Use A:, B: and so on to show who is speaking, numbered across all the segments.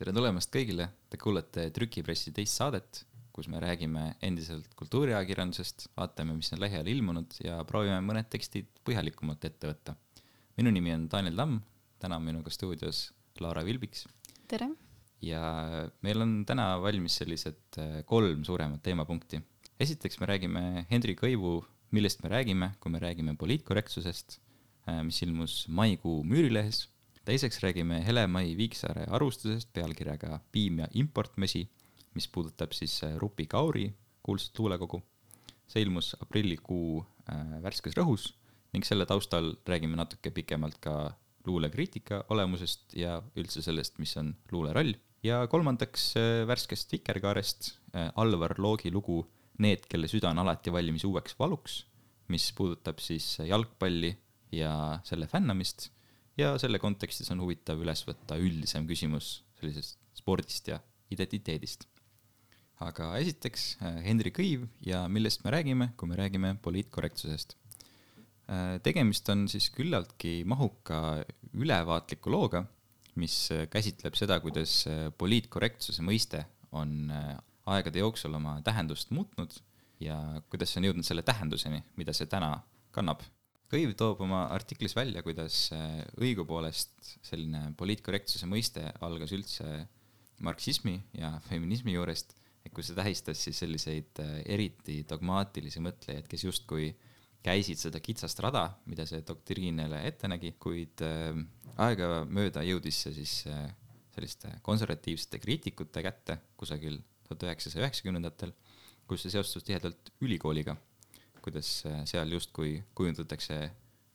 A: tere tulemast kõigile, te kuulate Trükipressi teist saadet, kus me räägime endiselt kultuuriajakirjandusest, vaatame, mis on lähiajal ilmunud ja proovime mõned tekstid põhjalikumalt ette võtta. minu nimi on Daniel Tamm, täna on minuga stuudios Laura Vilbiks.
B: tere!
A: ja meil on täna valmis sellised äh, kolm suuremat teemapunkti. esiteks me räägime Hendrik Õivu Millest me räägime, kui me räägime poliitkorrektsusest, äh, mis ilmus maikuu Müürilehes teiseks räägime Hele-Mai Viiksaare arvustusest pealkirjaga Piim ja importmesi, mis puudutab siis äh, Rupi Kauri kuulsat luulekogu. see ilmus aprillikuu äh, värskes rõhus ning selle taustal räägime natuke pikemalt ka luulekriitika olemusest ja üldse sellest, mis on luule roll. ja kolmandaks äh, värskest Vikerkaarest Alvar Loogi lugu Need, kelle süda on alati valmis uueks valuks, mis puudutab siis jalgpalli ja selle fännamist ja selle kontekstis on huvitav üles võtta üldisem küsimus sellisest spordist ja identiteedist. aga esiteks äh, Hendrik Õiv ja millest me räägime, kui me räägime poliitkorrektsusest. Äh, tegemist on siis küllaltki mahuka ülevaatliku looga, mis äh, käsitleb seda, kuidas poliitkorrektsuse mõiste on aegade jooksul oma tähendust muutnud ja kuidas see on jõudnud selle tähenduseni, mida see täna kannab Kõiv toob oma artiklis välja, kuidas äh, õigupoolest selline poliitkorrektsuse mõiste algas üldse marksismi ja feminismi juurest, et kui see tähistas siis selliseid äh, eriti dogmaatilisi mõtlejaid, kes justkui käisid seda kitsast rada, mida see doktriin neile ette nägi, kuid äh, aegamööda jõudis see siis selliste konservatiivsete kriitikute kätte kusagil tuhat üheksasaja üheksakümnendatel, kus see seostus tihedalt ülikooliga kuidas äh, seal justkui kujundatakse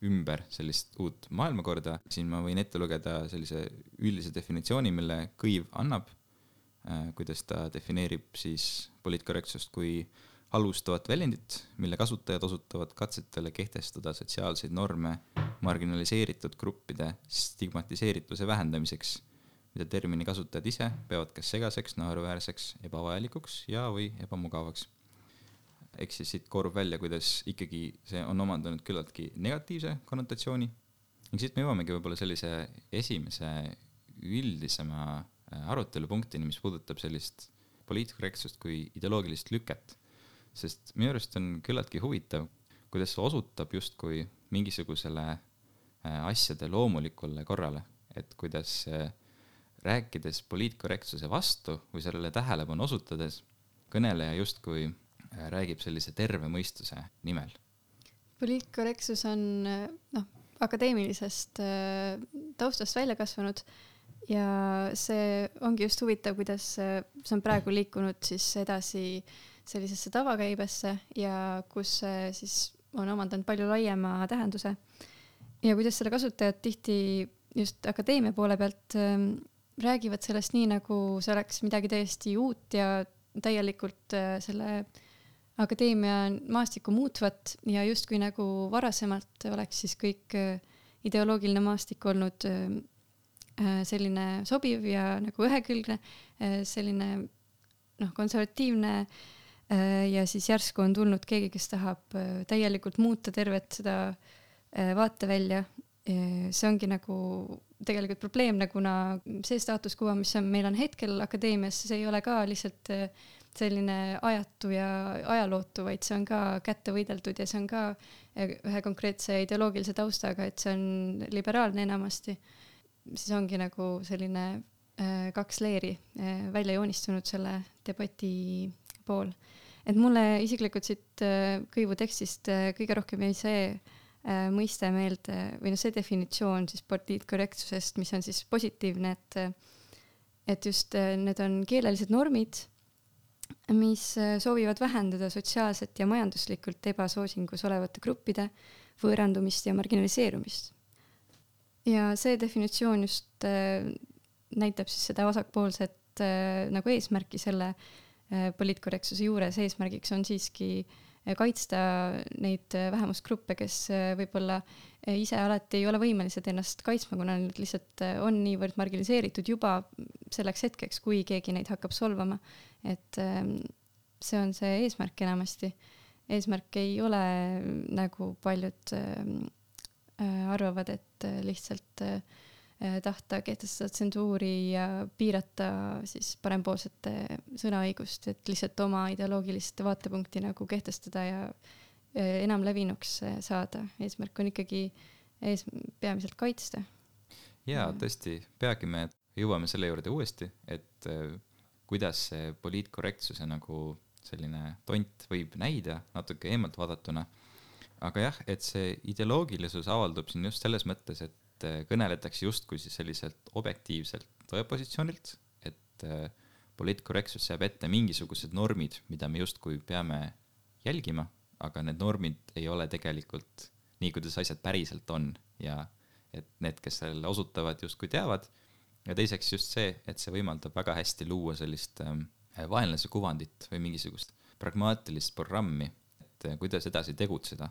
A: ümber sellist uut maailmakorda, siin ma võin ette lugeda sellise üldise definitsiooni, mille Kõiv annab, äh, kuidas ta defineerib siis poliitkorrektsust kui halvustavat väljendit, mille kasutajad osutavad katsetele kehtestada sotsiaalseid norme marginaliseeritud gruppide stigmatiseerituse vähendamiseks, mida termini kasutajad ise peavad kas segaseks, naeruväärseks, ebavajalikuks ja, või ebamugavaks ehk siis siit koorub välja, kuidas ikkagi see on omandanud küllaltki negatiivse konnotatsiooni. ning siit me jõuamegi võib-olla sellise esimese üldisema äh, arutelupunktini, mis puudutab sellist poliitkorrektsust kui ideoloogilist lüket. sest minu arust on küllaltki huvitav, kuidas see osutab justkui mingisugusele äh, asjade loomulikule korrale, et kuidas rääkides poliitkorrektsuse vastu või sellele tähelepanu osutades, kõneleja justkui Äh, räägib sellise terve mõistuse nimel?
B: poliitkorrektsus on noh, akadeemilisest äh, taustast välja kasvanud ja see ongi just huvitav, kuidas see on praegu liikunud siis edasi sellisesse tavakäibesse ja kus see siis on omandanud palju laiema tähenduse. ja kuidas selle kasutajad tihti just akadeemia poole pealt äh, räägivad sellest nii, nagu see oleks midagi täiesti uut ja täielikult äh, selle äh, akadeemia maastikku muutvat ja justkui nagu varasemalt oleks siis kõik äh, ideoloogiline maastik olnud äh, äh, selline sobiv ja nagu ühekülgne, selline noh, konservatiivne ja siis järsku on tulnud keegi, kes tahab täielikult muuta tervet seda vaatevälja. see ongi nagu tegelikult probleemne, kuna see staatus quo, mis on, meil on hetkel akadeemias, see ei ole ka lihtsalt selline ajatu ja ajalootu, vaid see on ka kätte võideldud ja see on ka ühe konkreetse ideoloogilise taustaga, et see on liberaalne enamasti. siis ongi nagu selline äh, kaks leeri äh, välja joonistunud selle debati pool. et mulle isiklikult siit äh, Kõivu tekstist kõige rohkem jäi see mõiste meelde või noh, see definitsioon siis poliitkorrektsusest, mis on siis positiivne, et et just need on keelelised normid mis äh, soovivad vähendada sotsiaalset ja majanduslikult ebasoosingus olevate gruppide võõrandumist ja marginaliseerumist. ja see definitsioon just äh, näitab siis seda vasakpoolset äh, nagu eesmärki selle poliitkorrektsuse juures, eesmärgiks on siiski kaitsta neid vähemusgruppe, kes võib-olla ise alati ei ole võimelised ennast kaitsma, kuna nad lihtsalt on niivõrd marginaliseeritud juba selleks hetkeks, kui keegi neid hakkab solvama et ähm, see on see eesmärk enamasti. eesmärk ei ole nagu paljud ähm, äh, arvavad, et äh, lihtsalt äh, äh, tahta kehtestada tsensuuri ja piirata siis parempoolsete sõnaõigust, et lihtsalt oma ideoloogilist vaatepunkti nagu kehtestada ja äh, enam levinuks saada. eesmärk on ikkagi ees, peamiselt kaitsta.
A: jaa, tõesti, peagi me jõuame selle juurde uuesti, et äh, kuidas see poliitkorrektsuse nagu selline tont võib näida natuke eemalt vaadatuna. aga jah, et see ideoloogilisus avaldub siin just selles mõttes, et äh, kõneletakse justkui siis selliselt objektiivselt tõepositsioonilt, et äh, poliitkorrektsus seab ette mingisugused normid, mida me justkui peame jälgima, aga need normid ei ole tegelikult nii, kuidas asjad päriselt on ja et need, kes sellele osutavad, justkui teavad ja teiseks just see, et see võimaldab väga hästi luua sellist ähm, vaenlase kuvandit või mingisugust pragmaatilist programmi, et äh, kuidas edasi tegutseda.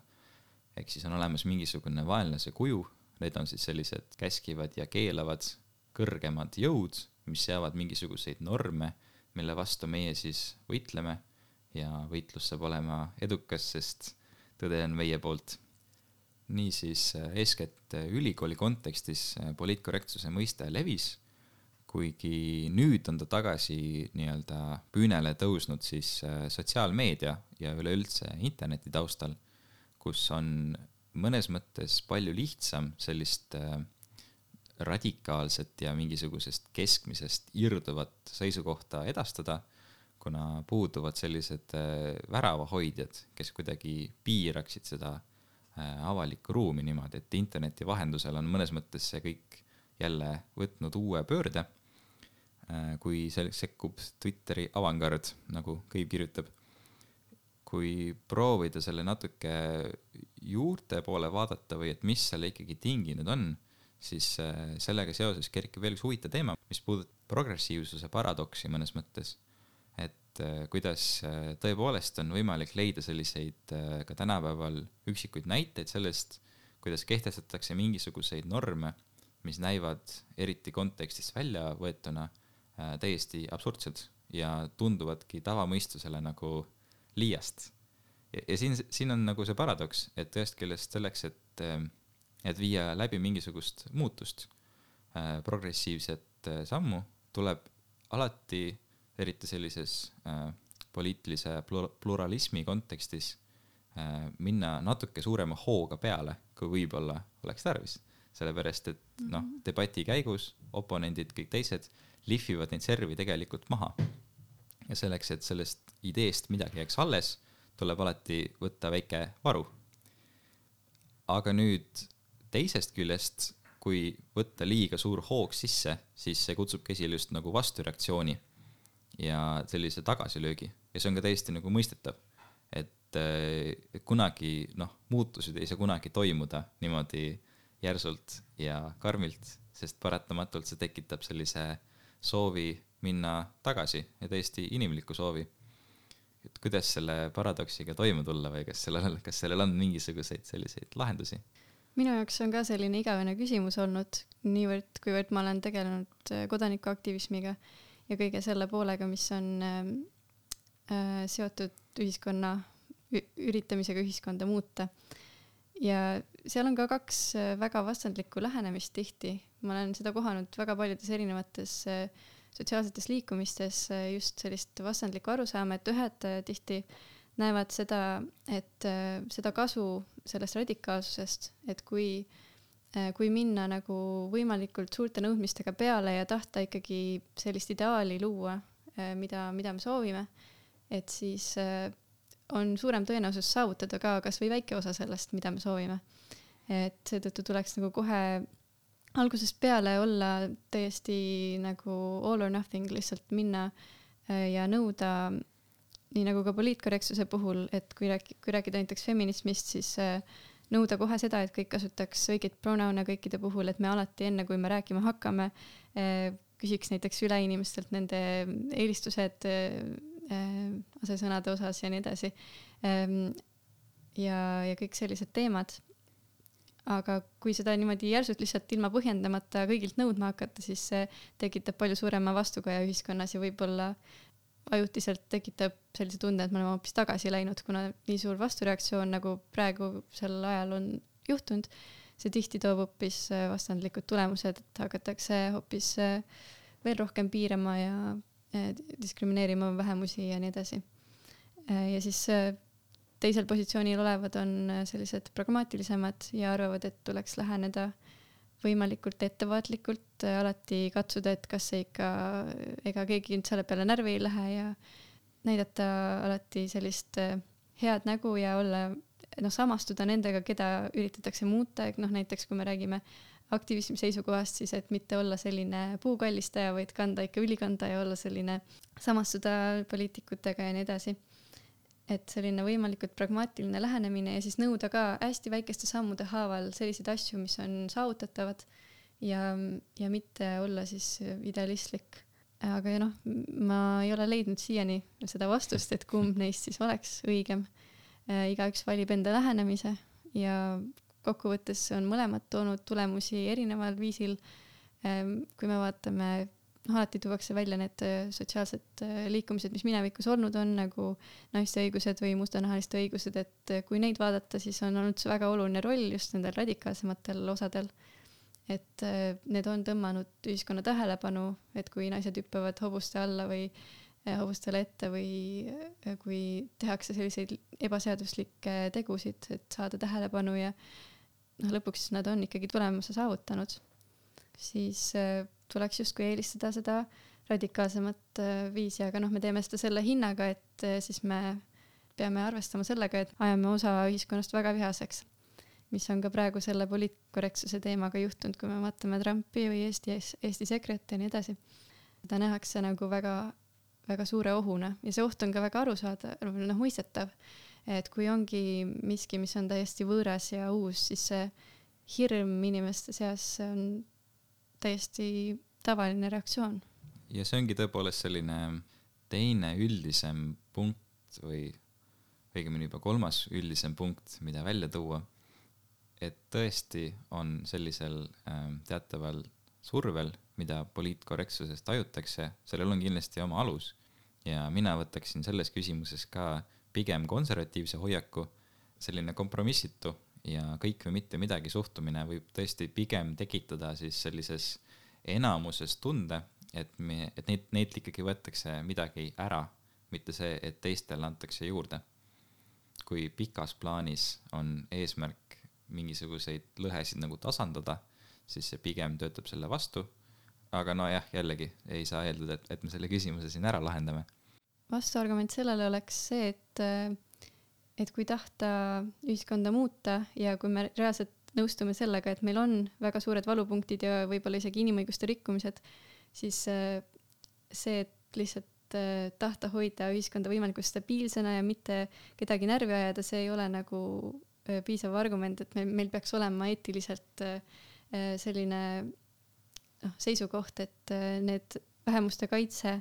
A: ehk siis on olemas mingisugune vaenlase kuju, need on siis sellised käskivad ja keelavad kõrgemad jõud, mis seavad mingisuguseid norme, mille vastu meie siis võitleme. Ja võitlus saab olema edukas, sest tõde on meie poolt. Niisiis äh, eeskätt äh, ülikooli kontekstis poliitkorrektsuse mõiste levis kuigi nüüd on ta tagasi nii-öelda püünele tõusnud siis äh, sotsiaalmeedia ja üleüldse interneti taustal, kus on mõnes mõttes palju lihtsam sellist äh, radikaalset ja mingisugusest keskmisest irduvat seisukohta edastada, kuna puuduvad sellised äh, väravahoidjad, kes kuidagi piiraksid seda avalikku ruumi niimoodi, et interneti vahendusel on mõnes mõttes see kõik jälle võtnud uue pöörde Äh, kui selleks sekkub Twitteri avangard, nagu Kõiv kirjutab. kui proovida selle natuke juurte poole vaadata või et mis selle ikkagi tinginud on, siis äh, sellega seoses kerkib veel üks huvitav teema, mis puudutab progressiivsuse paradoksi mõnes mõttes. et äh, kuidas tõepoolest on võimalik leida selliseid ka tänapäeval üksikuid näiteid sellest, kuidas kehtestatakse mingisuguseid norme, mis näivad eriti kontekstist välja võetuna Äh, täiesti absurdsed ja tunduvadki tavamõistusele nagu liiast. Ja siin, siin on nagu see paradoks, et ühest küljest selleks, et, äh, et viia läbi mingisugust muutust, äh, progressiivset sammu, tuleb alati, eriti sellises poliitilise pluralismi kontekstis, minna natuke suurema hooga peale, kui võib-olla oleks tarvis. sellepärast, et noh, mhm. debati käigus oponendid, kõik teised lihvivad neid servi tegelikult maha. ja selleks, et sellest ideest midagi jääks alles, tuleb alati võtta väike varu. aga nüüd teisest küljest, kui võtta liiga suur hoog sisse, siis see kutsubki esile just nagu vastureaktsiooni ja sellise tagasilöögi ja see on ka täiesti nagu mõistetav, et, kunagi noh, muutused ei saa kunagi toimuda niimoodi järsult ja karmilt, sest paratamatult see tekitab sellise soovi minna tagasi ja täiesti inimliku soovi. Et kuidas selle paradoksiga toime tulla või kas sellel, kas sellel on mingisuguseid selliseid lahendusi?
B: minu jaoks on ka selline igavene küsimus olnud, niivõrd, kuivõrd ma olen tegelenud äh, kodanikuaktivismiga ja kõige selle poolega, mis on ähm, äh, seotud ühiskonna, üritamisega ühiskonda muuta. ja seal on ka kaks äh, väga vastandlikku lähenemist tihti, ma olen seda kohanud väga paljudes erinevates äh, sotsiaalsetes liikumistes, äh, just sellist vastandlikku arusaama, et ühed äh, tihti näevad seda, et seda kasu sellest radikaalsusest, et kui, kui minna nagu võimalikult suurte nõudmistega peale ja tahta ikkagi sellist ideaali luua, mida, mida me soovime, et siis on suurem tõenäosus saavutada ka kasvõi väike osa sellest, mida me soovime. et seetõttu tuleks nagu kohe algusest peale olla täiesti nagu all or nothing, lihtsalt minna äh, ja nõuda, nii nagu ka poliitkorrektsuse puhul, et kui rääk-, kui rääkida näiteks feminismist, siis äh, nõuda kohe seda, et kõik kasutaks õigeid pronoune kõikide puhul, et me alati enne, kui me rääkima hakkame, äh, küsiks näiteks üle inimestelt nende eelistused asesõnade osas ja nii edasi. Ähm, ja, ja kõik sellised teemad aga kui seda niimoodi järsult lihtsalt ilma põhjendamata kõigilt nõudma hakata, siis see tekitab palju suurema vastukaja ühiskonnas ja võib-olla ajutiselt tekitab sellise tunde, et me oleme hoopis tagasi läinud, kuna nii suur vastureaktsioon, nagu praegusel ajal on juhtunud, see tihti toob hoopis äh, vastandlikud tulemused, et hakatakse hoopis äh, veel rohkem piirama ja diskrimineerima vähemusi ja nii edasi. ja siis teisel positsioonil olevad on sellised pragmaatilisemad ja arvavad, et tuleks läheneda võimalikult ettevaatlikult, alati katsuda, et kas see ikka, ega keegi nüüd selle peale närvi ei lähe ja näidata alati sellist head nägu ja olla noh, samastuda nendega, keda üritatakse muuta, et noh, näiteks kui me räägime aktivismi seisukohast, siis et mitte olla selline puukallistaja, vaid kanda ikka ülikonda ja olla selline, samastuda poliitikutega ja nii edasi. Et selline võimalikult pragmaatiline lähenemine ja siis nõuda ka hästi väikeste sammude haaval selliseid asju, mis on saavutatavad ja, ja mitte olla siis idealistlik. aga noh, ma ei ole leidnud siiani seda vastust, et kumb neist siis oleks õigem Äh, igaüks valib enda lähenemise ja kokkuvõttes on mõlemad toonud tulemusi erineval viisil. Ähm, kui me vaatame, alati tuuakse välja need äh, sotsiaalsed äh, liikumised, mis minevikus olnud on, nagu naiste õigused või mustanahaliste õigused, et kui neid vaadata, siis on olnud väga oluline roll just nendel radikaalsematel osadel. et need on tõmmanud ühiskonna tähelepanu, et kui naised hüppavad hobuste alla või äh, hobustele ette või äh, kui tehakse selliseid ebaseaduslikke tegusid, et saada tähelepanu ja noh, lõpuks nad on ikkagi tulemuse saavutanud, siis äh, tuleks justkui eelistada seda radikaalsemat äh, viisi, aga noh, me teeme seda selle hinnaga, et siis me peame arvestama sellega, et ajame osa ühiskonnast väga vihaseks, mis on ka praegu selle poliitkorrektsuse teemaga juhtunud, kui me vaatame Trumpi või Eesti, Eesti sekret ja nii edasi. seda nähakse nagu väga väga suure ohuna ja see oht on ka väga arusaadav, noh mõistetav. et kui ongi miski, mis on täiesti võõras ja uus, siis see hirm inimeste seas on täiesti tavaline reaktsioon.
A: ja see ongi tõepoolest selline teine üldisem punkt või õigemini juba kolmas üldisem punkt, mida välja tuua. et tõesti on sellisel äh, teataval survel mida poliitkorrektsusest tajutakse, sellel on kindlasti oma alus ja mina võtaksin selles küsimuses ka pigem konservatiivse hoiaku, selline kompromissitu ja kõik või mitte midagi suhtumine võib tõesti pigem tekitada siis sellises enamuses tunde, et me, et neid, neilt ikkagi võetakse midagi ära, mitte see, et teistele antakse juurde. kui pikas plaanis on eesmärk mingisuguseid lõhesid nagu tasandada, siis see pigem töötab selle vastu aga nojah, jällegi ei saa eeldada, et, et me selle küsimuse siin ära lahendame.
B: vastuargument sellele oleks see, et, et kui tahta ühiskonda muuta ja kui me reaalselt nõustume sellega, et meil on väga suured valupunktid ja võib-olla isegi inimõiguste rikkumised, siis see, et lihtsalt tahta hoida ühiskonda võimalikult stabiilsena ja mitte kedagi närvi ajada, see ei ole nagu piisav argument, et meil, meil peaks olema eetiliselt selline noh, seisukoht, et äh, need vähemuste kaitse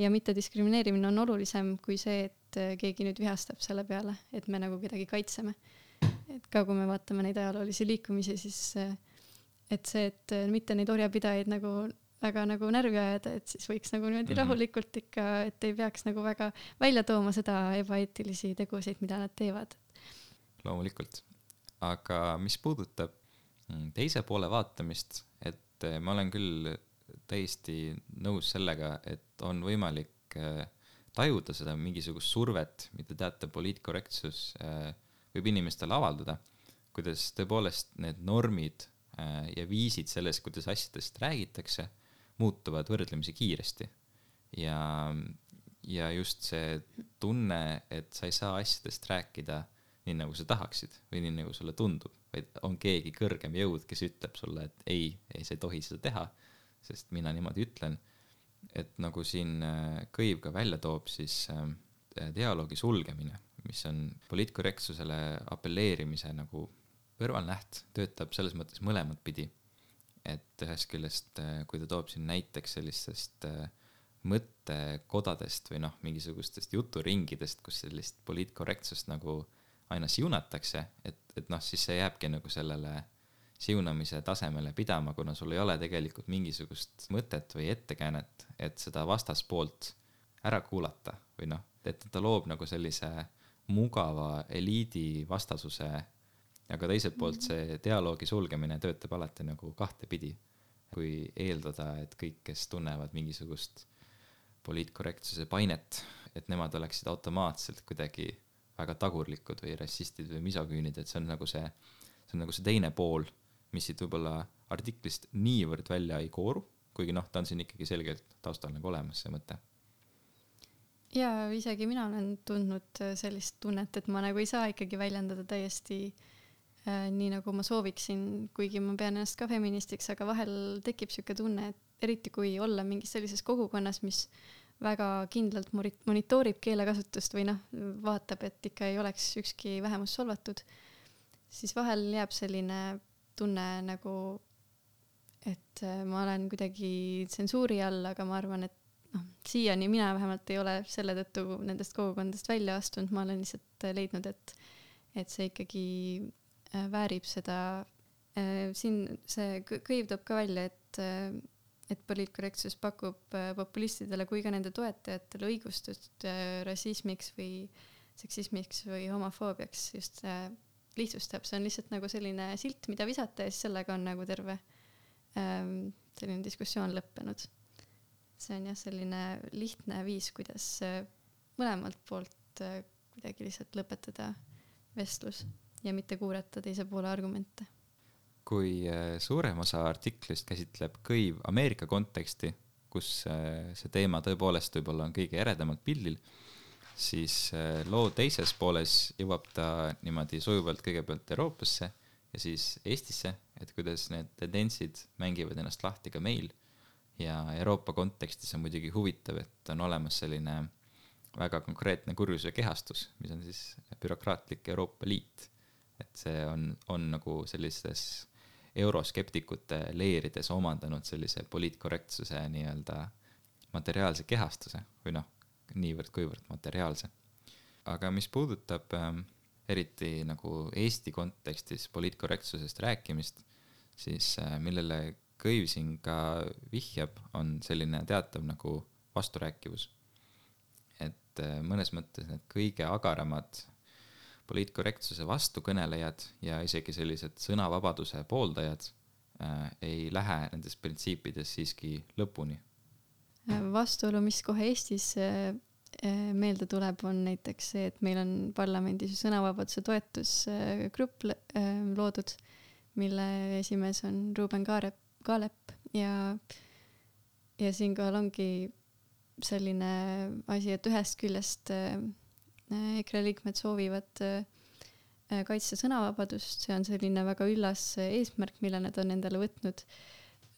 B: ja mittediskrimineerimine on olulisem kui see, et äh, keegi nüüd vihastab selle peale, et me nagu kedagi kaitseme. et ka kui me vaatame neid ajaloolisi liikumisi, siis äh, et see, et mitte neid orjapidajaid nagu väga nagu närvi ajada, et siis võiks nagu niimoodi mm -hmm. rahulikult ikka, et ei peaks nagu väga välja tooma seda ebaeetilisi tegusid, mida nad teevad.
A: loomulikult, aga mis puudutab mm, teise poole vaatamist, et et ma olen küll täiesti nõus sellega, et on võimalik eh, tajuda seda mingisugust survet, mida teate, poliitkorrektsus eh, võib inimestele avaldada, kuidas tõepoolest need normid ja viisid sellest, kuidas asjadest räägitakse, muutuvad võrdlemisi kiiresti. ja, ja just see tunne, et sa ei saa asjadest rääkida nii, nagu sa tahaksid või nii, nagu sulle tundub vaid on keegi kõrgem jõud, kes ütleb sulle, et ei, ei, sa ei tohi seda teha, sest mina niimoodi ütlen. Et nagu siin äh, Kõiv ka välja toob, siis äh, dialoogi sulgemine, mis on poliitkorrektsusele apelleerimise nagu kõrvalnäht, töötab selles mõttes mõlemat pidi. et ühest küljest, äh, kui ta toob siin näiteks sellistest mõttekodadest või noh, mingisugustest juturingidest, kus sellist poliitkorrektsust nagu aina siunatakse, et et noh, siis see jääbki nagu sellele siunamise tasemele pidama, kuna sul ei ole tegelikult mingisugust mõtet või ettekäänet, et seda vastaspoolt ära kuulata või noh, et ta loob nagu sellise mugava eliidi vastasuse aga teiselt poolt see dialoogi sulgemine töötab alati nagu kahtepidi. kui eeldada, et kõik, kes tunnevad mingisugust poliitkorrektsuse painet, et nemad oleksid automaatselt kuidagi väga tagurlikud või rassistid või misoküünid, et see on nagu see, see on nagu see teine pool, mis siit võib-olla artiklist niivõrd välja ei kooru, kuigi noh, ta on siin ikkagi selgelt taustal nagu olemas, see mõte.
B: Ja isegi mina olen tundnud äh, sellist tunnet, et ma nagu ei saa ikkagi väljendada täiesti äh, nii, nagu ma sooviksin, kuigi ma pean ennast ka feministiks, aga vahel tekib sihuke tunne, et eriti kui olla mingis sellises kogukonnas, mis väga kindlalt monitoorib keelekasutust või noh, vaatab, et ikka ei oleks ükski vähemus solvatud, siis vahel jääb selline tunne nagu, et äh, ma olen kuidagi tsensuuri all, aga ma arvan, et noh, siiani mina vähemalt ei ole selle tõttu nendest kogukondadest välja astunud, ma olen lihtsalt leidnud, et, et see ikkagi äh, väärib seda, äh, siin see Kõiv toob ka välja, et, äh, et poliitkorrektsus pakub populistidele kui ka nende toetajatele õigustust rassismiks või seksismiks või homofoobiaks just lihtsustab, see on lihtsalt nagu selline silt, mida visata ja siis sellega on nagu terve ähm, selline diskussioon lõppenud see on jah, selline lihtne viis, kuidas äh, mõlemalt poolt äh, kuidagi lihtsalt lõpetada vestlus ja mitte kuulata teise poole argumente.
A: kui äh, suurem osa artiklist käsitleb kõiv Ameerika konteksti, kus see teema tõepoolest võib-olla on kõige eredamalt pildil, siis loo teises pooles jõuab ta niimoodi sujuvalt kõigepealt Euroopasse ja siis Eestisse, et kuidas need tendentsid mängivad ennast lahti ka meil ja Euroopa kontekstis on muidugi huvitav, et on olemas selline väga konkreetne kurjuse kehastus, mis on siis bürokraatlik Euroopa Liit. et see on, on nagu sellises euroskeptikute leerides omandanud sellise poliitkorrektsuse nii-öelda materiaalse kehastuse või noh, niivõrd-kuivõrd materiaalse. aga mis puudutab ähm, eriti nagu Eesti kontekstis poliitkorrektsusest rääkimist, siis äh, millele Kõiv siin ka vihjab, on selline teatav nagu vasturääkivus. et äh, mõnes mõttes need kõige agaramad poliitkorrektsuse vastukõnelejad ja isegi sellised sõnavabaduse pooldajad äh, ei lähe nendes printsiipides siiski lõpuni.
B: vastuolu, mis kohe Eestis äh, meelde tuleb, on näiteks see, et meil on parlamendis sõnavabaduse toetusgrupp loodud, mille esimees on Ruuben Kaarep Kaalep ja, ja siinkohal ongi selline asi, et ühest küljest äh, EKRE liikmed soovivad äh, kaitsta sõnavabadust, see on selline väga üllas eesmärk, mille nad on endale võtnud.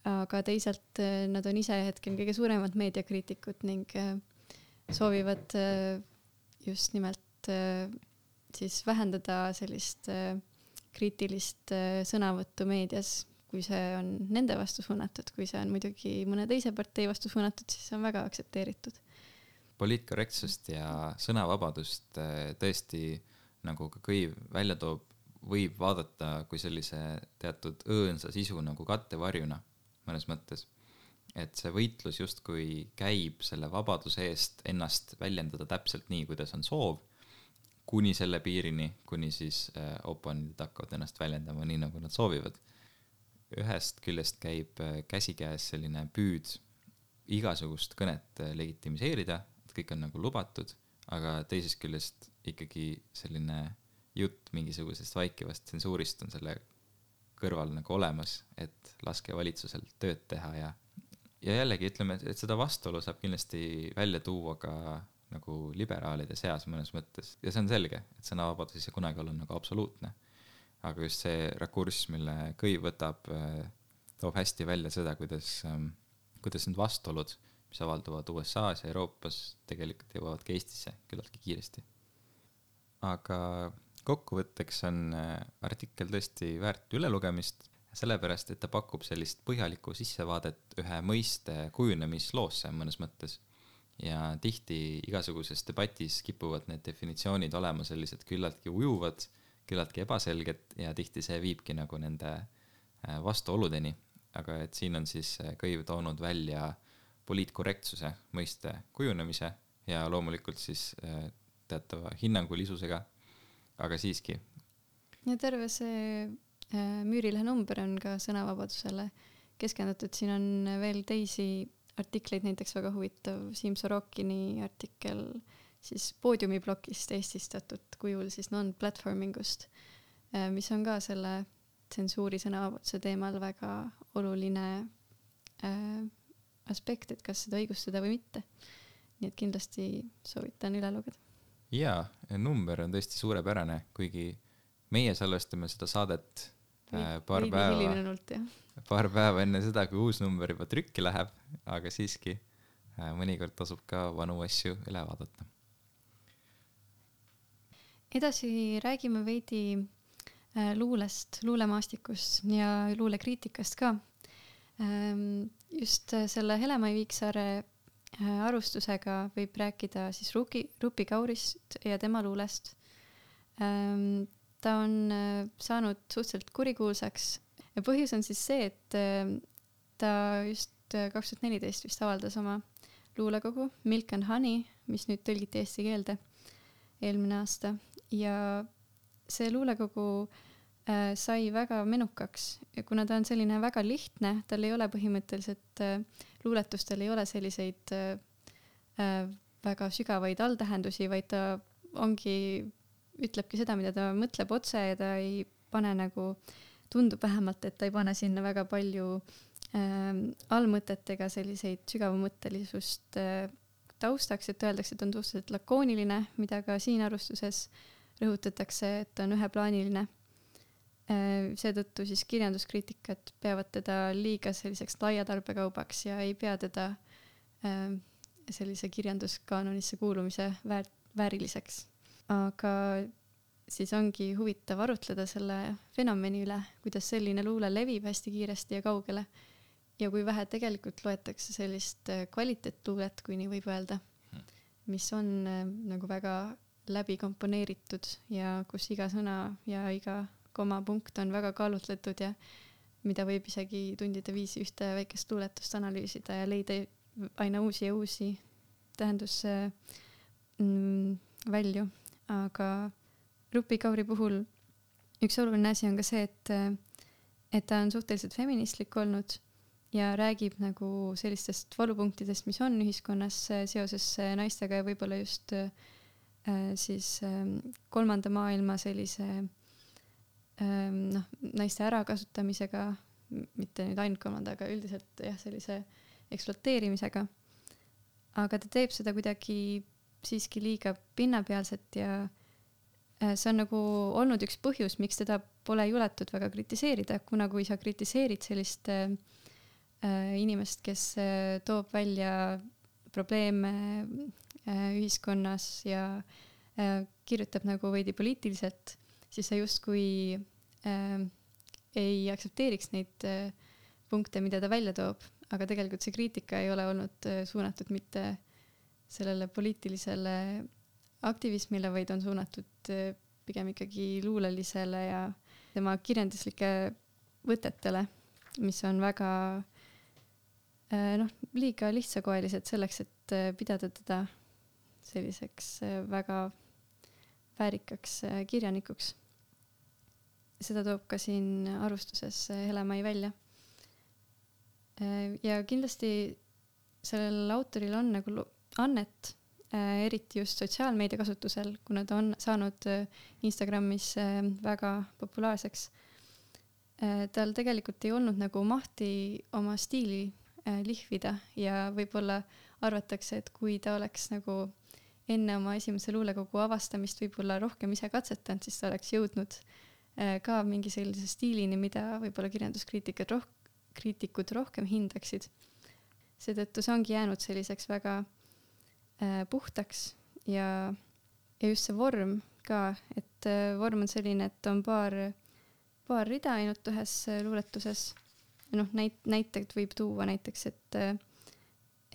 B: aga teisalt äh, nad on ise hetkel kõige suuremad meediakriitikud ning soovivad just nimelt siis vähendada sellist kriitilist sõnavõttu meedias kui see on nende vastu suunatud, kui see on muidugi mõne teise partei vastu suunatud, siis see on väga aktsepteeritud.
A: poliitkorrektsust ja sõnavabadust äh, tõesti, nagu ka Kõiv välja toob, võib vaadata kui sellise teatud õõnsa sisu nagu kattevarjuna mõnes mõttes. Et see võitlus justkui käib selle vabaduse eest ennast väljendada täpselt nii, kuidas on soov, kuni selle piirini, kuni siis äh, oponendid hakkavad ennast väljendama nii, nagu nad soovivad. Ühest küljest käib äh, käsikäes selline püüd igasugust kõnet äh, legitimiseerida, et kõik on nagu lubatud, aga teisest küljest ikkagi selline jutt mingisugusest vaikivast tsensuurist on selle kõrval nagu olemas, et laske valitsusel tööd teha ja ja jällegi ütleme, et seda vastuolu saab kindlasti välja tuua ka nagu liberaalide seas mõnes mõttes. Ja see on selge, et sõnavabadus ei saa kunagi olla nagu absoluutne. Aga just see rakurss, mille Kõiv võtab, äh, toob hästi välja seda, kuidas, ähm, kuidas need vastuolud, mis avalduvad USA-s ja Euroopas, tegelikult jõuavad ka Eestisse küllaltki kiiresti. aga kokkuvõtteks on äh, artikkel tõesti väärt ülelugemist, sellepärast et ta pakub sellist põhjalikku sissevaadet ühe mõiste kujunemisloosse mõnes mõttes. ja tihti igasuguses debatis kipuvad need definitsioonid olema sellised küllaltki ujuvad küllaltki ebaselget ja tihti see viibki nagu nende äh, vastuoludeni. aga et siin on siis äh, Kõiv toonud välja poliitkorrektsuse mõiste kujunemise ja loomulikult siis äh, teatava hinnangulisusega, aga siiski
B: ja terve see Müürilehe number on ka sõnavabadusele keskendatud, siin on veel teisi artikleid, näiteks väga huvitav Siim Sorokini artikkel siis poodiumi plokist eestistatud kujul siis non-platforming ust, äh, mis on ka selle tsensuuri sõnavabaduse teemal väga oluline äh, aspekt, et kas seda õigustada või mitte. nii et kindlasti soovitan üle lugeda.
A: jaa, number on tõesti suurepärane, kuigi meie salvestame seda saadet äh, paar päeva, paar päeva enne seda, kui uus number juba trükki läheb, aga siiski äh, mõnikord tasub ka vanu asju üle vaadata.
B: edasi räägime veidi äh, luulest, luulemaastikust ja luulekriitikast ka ähm,. just selle Hele-Mai Viiksaare arvustusega võib rääkida siis Ruki, Rupi Kaurist ja tema luulest ähm, ta on äh, saanud suhteliselt kurikuulsaks. Ja põhjus on siis see, et äh, ta just äh, kaks tuhat neliteist vist avaldas oma luulekogu Milk and Honey, mis nüüd tõlgiti eesti keelde eelmine aasta. Ja see luulekogu sai väga menukaks. Ja kuna ta on selline väga lihtne, tal ei ole põhimõtteliselt luuletustel ei ole selliseid väga sügavaid alltähendusi, vaid ta ongi ütlebki seda, mida ta mõtleb otse ja ta ei pane nagu, tundub vähemalt, et ta ei pane sinna väga palju äh, allmõtet ega selliseid sügavamõttelisust äh, taustaks, et öeldakse, et on suhteliselt lakooniline, mida ka siin arvustuses rõhutatakse, et on üheplaaniline äh,. seetõttu siis kirjanduskriitikad peavad teda liiga selliseks laia tarbekaubaks ja ei pea teda äh, sellise kirjanduskaanonisse kuulumise väärt, vääriliseks aga siis ongi huvitav arutleda selle fenomeni üle, kuidas selline luule levib hästi kiiresti ja kaugele. Ja kui vähe tegelikult loetakse sellist äh, kvaliteetluulet, kui nii võib öelda, mis on äh, nagu väga läbi komponeeritud ja kus iga sõna ja iga komapunkt on väga kaalutletud ja mida võib isegi tundide viisi ühte väikest luuletust analüüsida ja leida aina uusi ja uusi tähendusvälju mm, aga Rupi Kauri puhul üks oluline asi on ka see, et, et ta on suhteliselt feministlik olnud ja räägib nagu sellistest valupunktidest, mis on ühiskonnas seoses naistega ja võib-olla just äh, siis äh, kolmanda maailma sellise äh, noh, naiste ärakasutamisega, mitte nüüd ainult kolmanda, aga üldiselt jah, sellise ekspluateerimisega. aga ta teeb seda kuidagi siiski liiga pinnapealset ja äh, see on nagu olnud üks põhjus, miks teda pole juletud väga kritiseerida, kuna kui sa kritiseerid sellist äh, äh inimest, kes äh, toob välja probleeme äh, ühiskonnas ja äh, kirjutab nagu veidi poliitiliselt, siis sa justkui ei aktsepteeriks neid punkte, mida ta välja toob, aga tegelikult see kriitika ei ole olnud suunatud mitte äh, sellele poliitilisele aktivismile, vaid on suunatud eh, pigem ikkagi luulelisele ja tema kirjanduslike võtetele, mis on väga eh, noh, liiga lihtsakoelised selleks, et eh, pidada teda selliseks väga väärikaks kirjanikuks. seda toob ka siin arvustuses Hele-Mai välja. ja kindlasti sellel autoril on nagu annet, äh, eriti just sotsiaalmeedia kasutusel, kuna ta on saanud äh, Instagramis äh, väga populaarseks. tal tegelikult ei olnud nagu mahti oma stiili lihvida ja võib-olla arvatakse, et kui ta oleks nagu enne oma esimese luulekogu avastamist võib-olla rohkem ise katsetanud, siis ta oleks jõudnud ka mingi sellise stiilini, mida võib-olla kirjanduskriitikud roh-, kriitikud rohkem hindaksid. seetõttu see ongi jäänud selliseks väga puhtaks ja, ja just see vorm ka, et äh, vorm on selline, et on paar, paar rida ainult ühes äh, luuletuses. noh, näit-, näiteid võib tuua näiteks, et äh,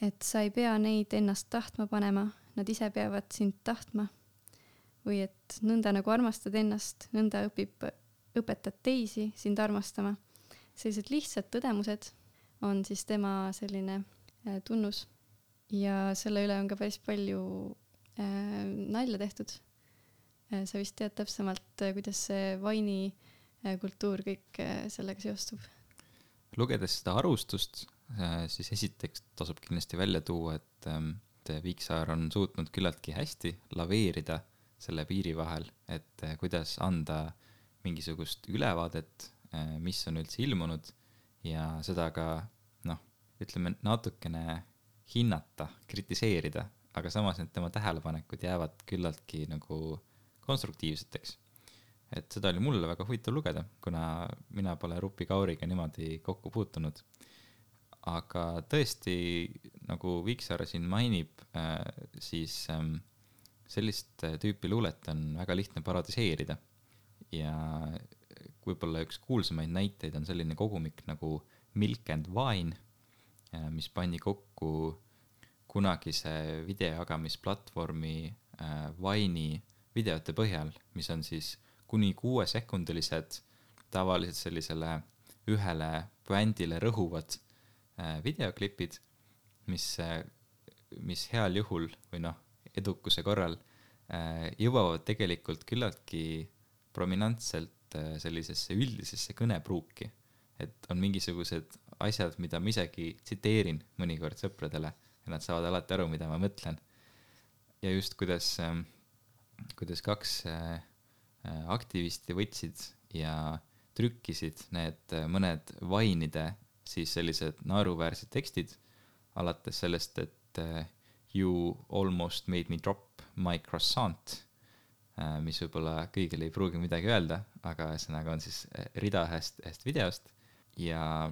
B: et sa ei pea neid ennast tahtma panema, nad ise peavad sind tahtma. või et nõnda nagu armastad ennast, nõnda õpib, õpetad teisi sind armastama. sellised lihtsad tõdemused on siis tema selline äh, tunnus ja selle üle on ka päris palju äh, nalja tehtud. sa vist tead täpsemalt, kuidas see vaini kultuur kõik sellega seostub?
A: lugedes seda arvustust, siis esiteks tasub kindlasti välja tuua, et ähm, Viiksaar on suutnud küllaltki hästi laveerida selle piiri vahel, et kuidas anda mingisugust ülevaadet, mis on üldse ilmunud ja seda ka noh, ütleme natukene hinnata, kritiseerida, aga samas need tema tähelepanekud jäävad küllaltki nagu konstruktiivseteks. et seda oli mulle väga huvitav lugeda, kuna mina pole Rupi Kauriga niimoodi kokku puutunud. aga tõesti, nagu Viiksaar siin mainib, äh, siis ähm, sellist tüüpi luulet on väga lihtne parodiseerida ja võib-olla üks kuulsamaid näiteid on selline kogumik nagu Milk and Wine, mis pandi kokku kunagise videojagamisplatvormi äh, Vine'i videote põhjal, mis on siis kuni kuuesekundilised, tavaliselt sellisele ühele bändile rõhuvad äh, videoklipid, mis, mis heal juhul või noh, edukuse korral jõuavad tegelikult küllaltki prominentselt sellisesse üldisesse kõnepruuki. Et on mingisugused asjad, mida ma isegi tsiteerin mõnikord sõpradele ja nad saavad alati aru, mida ma mõtlen. ja just kuidas, ähm, kuidas kaks äh, äh, aktivisti võtsid ja trükkisid need äh, mõned vainide siis sellised naeruväärsed tekstid, alates sellest, et you almost made me drop my croissant, mis võib-olla kõigile ei pruugi midagi öelda, aga ühesõnaga on siis rida ühest, ühest videost ja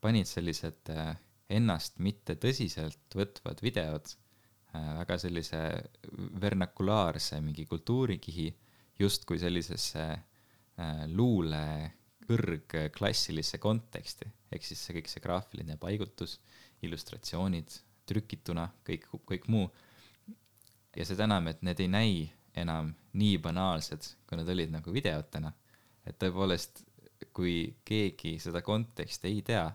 A: panid sellised äh, ennast mitte tõsiselt võtvad videod äh, väga sellise vernakulaarse mingi kultuurikihi justkui sellisesse äh, luule kõrgklassilisse konteksti, ehk siis see kõik see graafiline paigutus, illustratsioonid, trükituna, kõik, kõik muu. ja seda enam, et need ei näi enam nii banaalsed, kui nad olid nagu videotena. et tõepoolest kui keegi seda konteksti ei tea,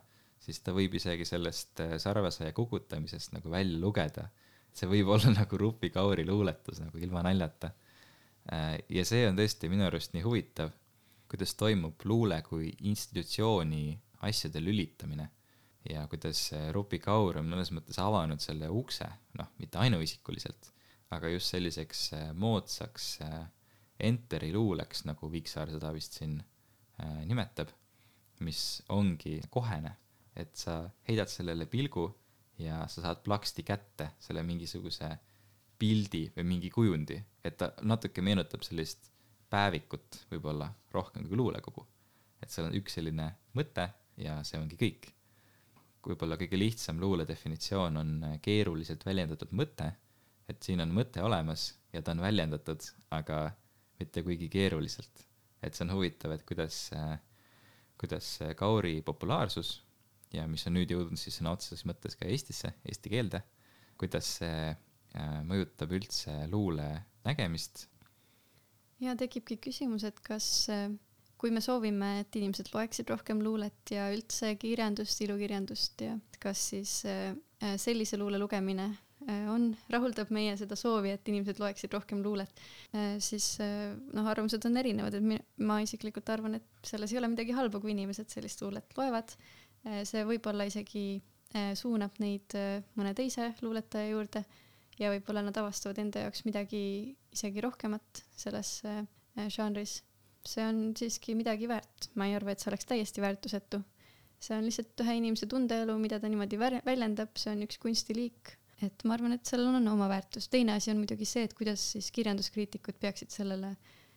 A: siis ta võib isegi sellest äh, sarvesaia kukutamisest nagu välja lugeda. see võib olla nagu Rupi Kauri luuletus nagu ilma naljata. Äh, ja see on tõesti minu arust nii huvitav, kuidas toimub luule kui institutsiooni asjade lülitamine ja kuidas äh, Rupi Kaur on mõnes mõttes avanud selle ukse, noh, mitte ainuisikuliselt, aga just selliseks moodsaks enteri luuleks, nagu Viksaar seda vist siin nimetab, mis ongi kohene, et sa heidad sellele pilgu ja sa saad plaksti kätte selle mingisuguse pildi või mingi kujundi, et ta natuke meenutab sellist päevikut võib-olla rohkem kui luulekogu. et seal on üks selline mõte ja see ongi kõik. võib-olla kõige lihtsam luule definitsioon on keeruliselt väljendatud mõte, et siin on mõte olemas ja ta on väljendatud, aga mitte kuigi keeruliselt et see on huvitav, et kuidas, kuidas Kauri populaarsus ja mis on nüüd jõudnud siis sõna otseses mõttes ka Eestisse, eesti keelde, kuidas see äh, mõjutab üldse luule nägemist.
B: ja tekibki küsimus, et kas, äh, kui me soovime, et inimesed loeksid rohkem luulet ja üldse kirjandust, ilukirjandust ja kas siis äh, sellise luule lugemine on, rahuldab meie seda soovi, et inimesed loeksid rohkem luulet, siis noh, arvamused on erinevad, et ma isiklikult arvan, et selles ei ole midagi halba, kui inimesed sellist luulet loevad. See võib-olla isegi suunab neid mõne teise luuletaja juurde ja võib-olla nad avastavad enda jaoks midagi isegi rohkemat selles žanris. see on siiski midagi väärt, ma ei arva, et see oleks täiesti väärtusetu. see on lihtsalt ühe inimese tundeelu, mida ta niimoodi väljendab, see on üks kunstiliik. Et ma arvan, et sellel on oma väärtus, teine asi on muidugi see, et kuidas siis kirjanduskriitikud peaksid sellele,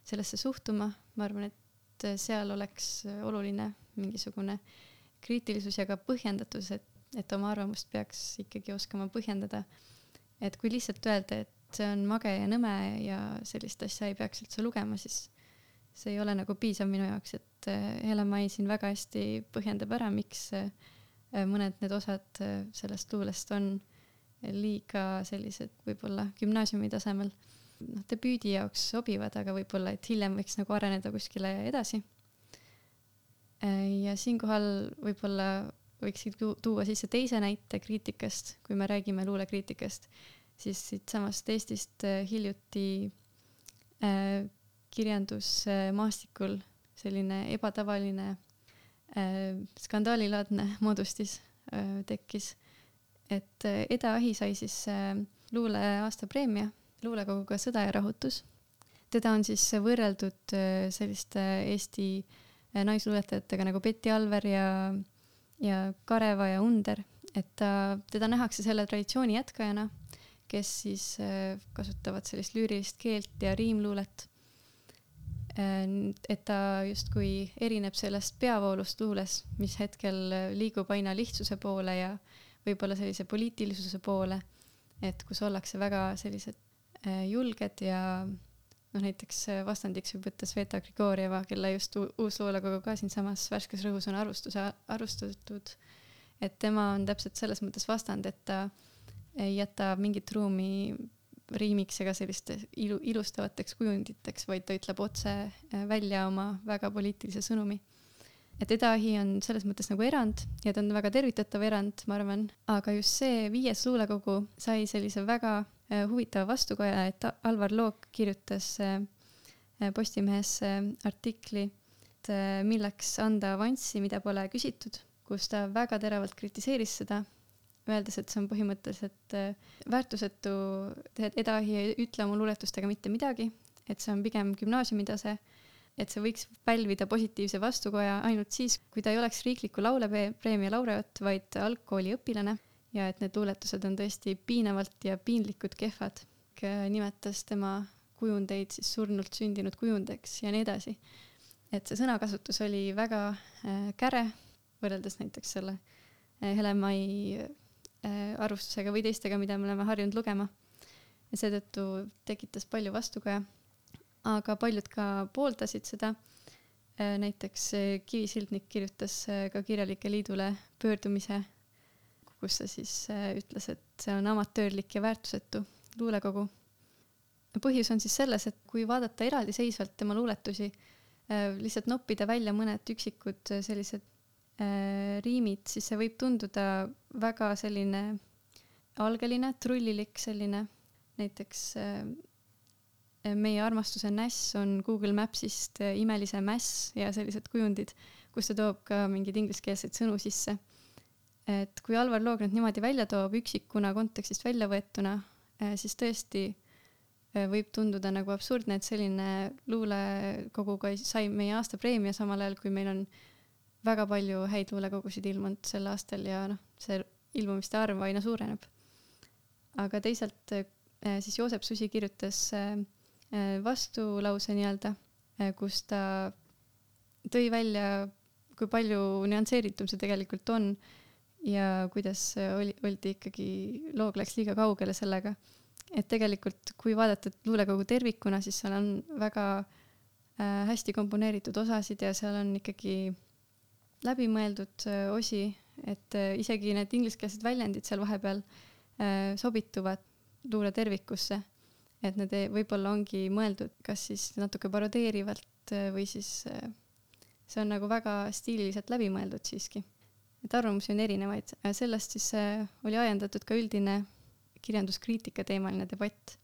B: sellesse suhtuma, ma arvan, et seal oleks oluline mingisugune kriitilisus ja ka põhjendatus, et, et oma arvamust peaks ikkagi oskama põhjendada. et kui lihtsalt öelda, et see on mage ja nõme ja sellist asja ei peaks üldse lugema, siis see ei ole nagu piisav minu jaoks, et Helen Mai siin väga hästi põhjendab ära, miks mõned need osad sellest luulest on liiga sellised võib-olla gümnaasiumi tasemel noh, debüüdi jaoks sobivad, aga võib-olla, et hiljem võiks nagu areneda kuskile edasi. Ja siinkohal võib-olla võiksid tuua sisse teise näite kriitikast, kui me räägime luulekriitikast, siis siitsamast Eestist äh, hiljuti äh, kirjandusmaastikul selline ebatavaline äh, skandaalilaadne moodustis äh, tekkis. et äh, Eda Ahi sai siis äh, luule aastapreemia luulekoguga Sõda ja rahutus. teda on siis võrreldud äh, selliste Eesti äh, naisluuletajatega nagu Betty Alver ja, ja Kareva ja Under, et ta, teda nähakse selle traditsiooni jätkajana, kes siis äh, kasutavad sellist lüürilist keelt ja riimluulet. Et ta justkui erineb sellest peavoolust luules, mis hetkel liigub aina lihtsuse poole ja võib-olla sellise poliitilisuse poole, et kus ollakse väga sellised julged ja noh, näiteks vastandiks võib võtta Sveta Grigorjeva, kelle just uus luulekogu ka siinsamas Värskes Rõhus on arvustuse, arvustatud. et tema on täpselt selles mõttes vastand, et ta ei jäta mingit ruumi riimiks ega selliste ilu, ilustavateks kujunditeks, vaid ta ütleb otse äh, välja oma väga poliitilise sõnumi. et Edahi on selles mõttes nagu erand ja ta on väga tervitatav erand, ma arvan, aga just see viies luulekogu sai sellise väga äh, huvitava vastukaja, et Alvar Look kirjutas äh, Postimehes artikli, et milleks anda avanssi, mida pole küsitud, kus ta väga teravalt kritiseeris seda öeldes, et see on põhimõtteliselt äh, väärtusetu, et Edahi ei ütle oma luuletustega mitte midagi, et see on pigem gümnaasiumitase, et see võiks pälvida positiivse vastukoja ainult siis, kui ta ei oleks riikliku laulepreemia laureaat, vaid algkooli õpilane ja et need luuletused on tõesti piinavalt ja piinlikud kehvad. nimetas tema kujundeid siis surnult sündinud kujundeks ja nii edasi. et see sõnakasutus oli väga äh, käre, võrreldes näiteks selle äh, Helem-Mai Äh, arvustusega või teistega, mida me oleme harjunud lugema. ja seetõttu tekitas palju vastukaja. aga paljud ka pooldasid seda. Näiteks äh, Kivi Sildnik kirjutas ka Kirjanike Liidule pöördumise, kus ta siis ütles, et see on amatöörlik ja väärtusetu luulekogu. põhjus on siis selles, et kui vaadata eraldiseisvalt tema luuletusi, lihtsalt noppida välja mõned üksikud sellised äh, riimid, siis see võib tunduda väga selline algeline, trullilik selline, näiteks äh, meie armastuse näss on Google Mapsist äh, imelise mäss ja sellised kujundid, kus ta toob ka mingeid ingliskeelseid sõnu sisse. Et kui Alvar Loog need niimoodi välja toob üksikuna kontekstist välja võetuna äh,, siis tõesti äh, võib tunduda nagu absurdne, et selline luulekoguga sai meie aastapreemia, samal ajal kui meil on väga palju häid luulekogusid ilmunud sel aastal ja noh, see ilmumiste arv aina suureneb. aga teisalt äh, siis Joosep Susi kirjutas vastulause nii-öelda, kus ta tõi välja, kui palju nüansseeritum see tegelikult on ja kuidas oli, oldi ikkagi, loog läks liiga kaugele sellega. et tegelikult, kui vaadata luulekogu tervikuna, siis seal on väga äh, hästi komponeeritud osasid ja seal on ikkagi läbimõeldud äh, osi, et äh, isegi need ingliskeelsed väljendid seal vahepeal sobituvad luule tervikusse. et need võib-olla ongi mõeldud kas siis natuke parodeerivalt või siis see on nagu väga stiililiselt läbi mõeldud siiski. Et arvamusi on erinevaid, sellest siis oli ajendatud ka üldine kirjanduskriitika teemaline debatt.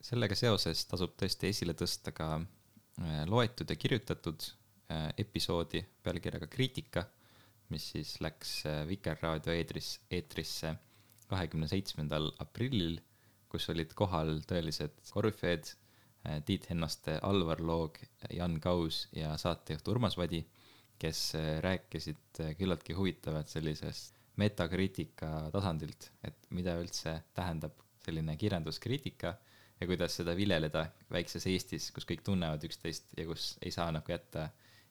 A: sellega seoses tasub tõesti esile tõsta ka loetud ja kirjutatud Äh, episoodi pealkirjaga Kriitika, mis siis läks äh, Vikerraadio eetris, eetrisse kahekümne seitsmendal aprillil, kus olid kohal tõelised korüfeed, äh, Tiit Hennaste, Alvar Loog, Jan Kaus ja saatejuht Urmas Vadi, kes rääkisid küllaltki huvitavat sellisest metakriitika tasandilt, et mida üldse tähendab selline kirjanduskriitika ja kuidas seda viljeleda väikses Eestis, kus kõik tunnevad üksteist ja kus ei saa nagu jätta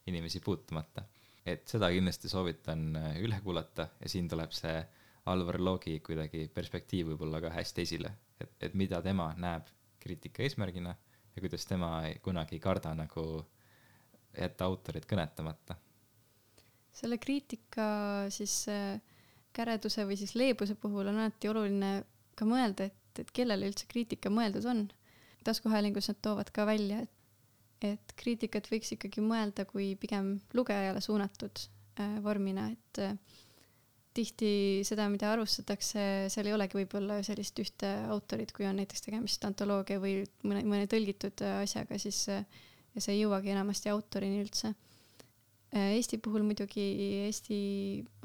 A: inimesi puutumata. et seda kindlasti soovitan äh, üle kuulata ja siin tuleb see Alvar Loogi kuidagi perspektiiv võib-olla ka hästi esile, et, et mida tema näeb kriitika eesmärgina ja kuidas tema kunagi ei karda nagu jätta autorit kõnetamata.
B: Selle kriitika siis äh, käreduse või siis leebuse puhul on alati oluline ka mõelda, et, et kellele üldse kriitika mõeldud on. taskuhäälingus nad toovad ka välja, et et kriitikat võiks ikkagi mõelda kui pigem lugejale suunatud äh, vormina, et äh, tihti seda, mida arustatakse, seal ei olegi võib-olla sellist ühte autorit, kui on näiteks tegemist antoloogia või mõne, mõne tõlgitud asjaga, siis ja see ei jõuagi enamasti autorini üldse. Eesti puhul muidugi, Eesti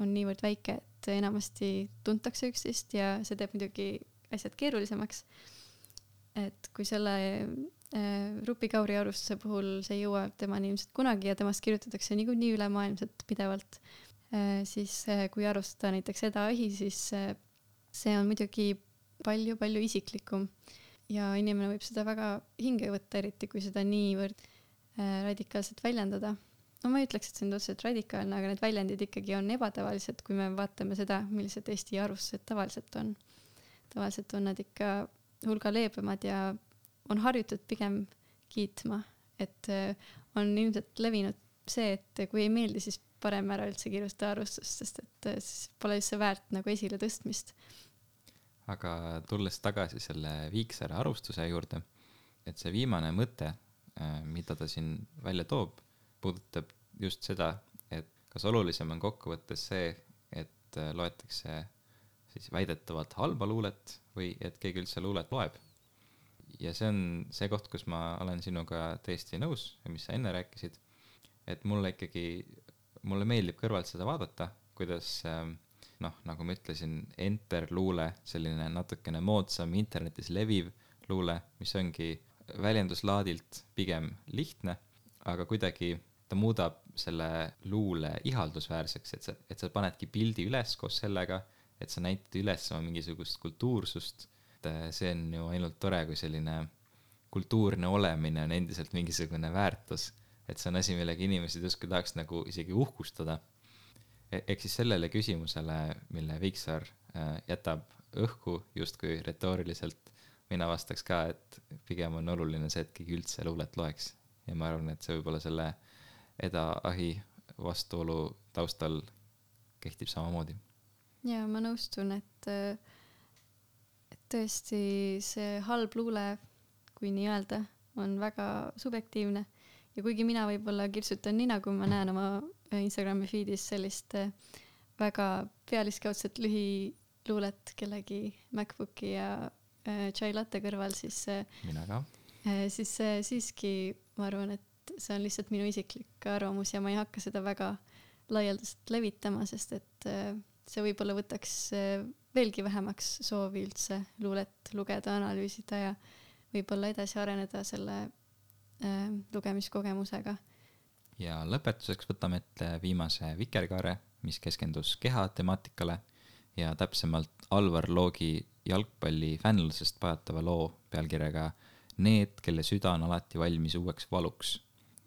B: on niivõrd väike, et enamasti tuntakse üksteist ja see teeb muidugi asjad keerulisemaks. et kui selle äh, Rupi Kauri arvustuse puhul see ei jõua temani ilmselt kunagi ja temast kirjutatakse niikuinii ülemaailmselt pidevalt Äh, siis äh, kui arvustada näiteks Eda Ahi, siis äh, see on muidugi palju-palju isiklikum ja inimene võib seda väga hinge võtta, eriti kui seda niivõrd radikaalselt väljendada. No ma ei ütleks, et see on otseselt radikaalne, aga need väljendid ikkagi on ebatavalised, kui me vaatame seda, millised Eesti arvustused tavaliselt on. tavaliselt on nad ikka hulga leebemad ja on harjutud pigem kiitma, et on ilmselt levinud see, et kui ei meeldi, siis parem ära üldse kirjutada arvustust, sest et äh, siis pole üldse väärt nagu esiletõstmist.
A: aga tulles tagasi selle Viiksaare arvustuse juurde, et see viimane mõte, äh, mida ta siin välja toob, puudutab just seda, et kas olulisem on kokkuvõttes see, et äh, loetakse siis väidetavalt halba luulet või et keegi üldse luulet loeb. ja see on see koht, kus ma olen sinuga täiesti nõus, mis sa enne rääkisid, et mulle ikkagi mulle meeldib kõrvalt seda vaadata, kuidas ähm, noh, nagu ma ütlesin, enter luule, selline natukene moodsam internetis leviv luule, mis ongi väljenduslaadilt pigem lihtne, aga kuidagi ta muudab selle luule ihaldusväärseks, et sa, et sa panedki pildi üles koos sellega, et sa näitad üles oma mingisugust kultuursust. äh, see on ju ainult tore, kui selline kultuurne olemine on endiselt mingisugune väärtus et see on asi, millega inimesed justkui tahaks nagu isegi uhkustada e. ehk siis sellele küsimusele, mille Viksaar äh, jätab õhku justkui retooriliselt, mina vastaks ka, et pigem on oluline see, et keegi üldse luulet loeks. ja ma arvan, et see võib-olla selle eda-ahi vastuolu taustal kehtib samamoodi.
B: ja ma nõustun, et, et tõesti see halb luule, kui nii öelda, on väga subjektiivne ja kuigi mina võib-olla kirtsutan nina, kui ma näen oma äh, Instagrami feed'is sellist äh, väga pealiskaudset lühiluulet kellegi MacBooki ja äh, chai latte kõrval, siis
A: mina ka.
B: siis siiski ma arvan, et see on lihtsalt minu isiklik arvamus ja ma ei hakka seda väga laialdaselt levitama, sest et see võib-olla võtaks veelgi vähemaks soovi üldse luulet lugeda, analüüsida ja võib-olla edasi areneda selle Äh, lugemiskogemusega.
A: ja lõpetuseks võtame ette viimase Vikerkaare, mis keskendus keha temaatikale ja täpsemalt Alvar Loogi jalgpalli fännlusest pajatava loo pealkirjaga Need, kelle süda on alati valmis uueks valuks.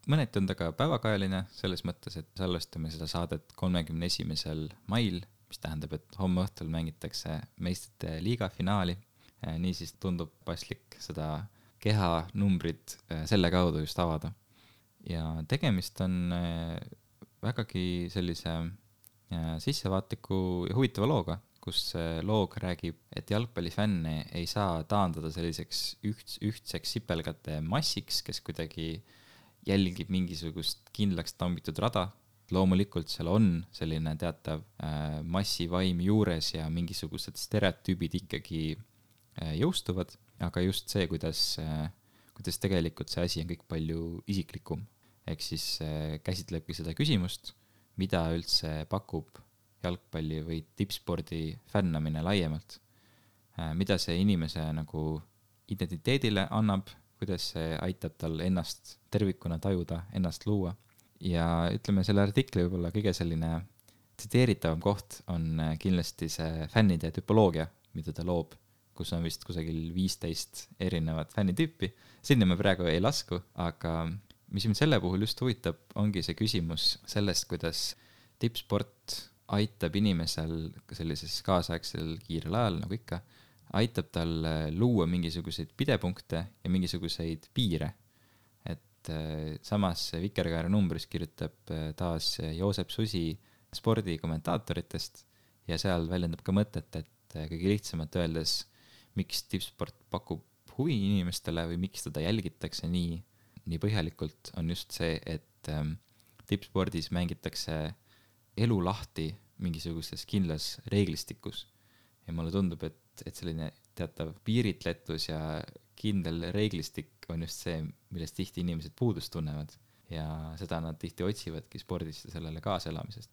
A: Mõneti on ta ka päevakajaline selles mõttes, et salvestame seda saadet kolmekümne esimesel mail, mis tähendab, et homme õhtul mängitakse meistrite liiga finaali. Äh, niisiis tundub paslik seda kehanumbrid äh, selle kaudu just avada. ja tegemist on äh, vägagi sellise äh, sissevaatliku ja huvitava looga, kus loog räägib, et jalgpallifänne ei saa taandada selliseks üht, ühtseks sipelgate massiks, kes kuidagi jälgib mingisugust kindlaks tambitud rada. loomulikult seal on selline teatav äh, massivaim juures ja mingisugused stereotüübid ikkagi äh, jõustuvad aga just see, kuidas, kuidas tegelikult see asi on kõik palju isiklikum. ehk siis käsitlebki seda küsimust, mida üldse pakub jalgpalli või tippspordi fännamine laiemalt. mida see inimese nagu identiteedile annab, kuidas see aitab tal ennast tervikuna tajuda, ennast luua. ja ütleme, selle artikli võib-olla kõige selline tsiteeritavam koht on kindlasti see fännide tüpoloogia, mida ta loob kus on vist kusagil viisteist erinevat fännitüüpi. sinna me praegu ei lasku, aga mis mind selle puhul just huvitab, ongi see küsimus sellest, kuidas tippsport aitab inimesel sellises kaasaegsel kiirel ajal, nagu ikka, aitab tal luua mingisuguseid pidepunkte ja mingisuguseid piire. et äh, samas Vikerkaare numbris kirjutab äh, taas Joosep Susi spordikommentaatoritest ja seal väljendab ka mõtet, et äh, kõige lihtsamalt öeldes miks tippsport pakub huvi inimestele või miks teda jälgitakse nii, nii põhjalikult, on just see, et ähm, tippspordis mängitakse elu lahti mingisuguses kindlas reeglistikus. ja mulle tundub, et, et selline teatav piiritletus ja kindel reeglistik on just see, millest tihti inimesed puudust tunnevad ja seda nad tihti otsivadki spordist ja sellele kaasaelamisest.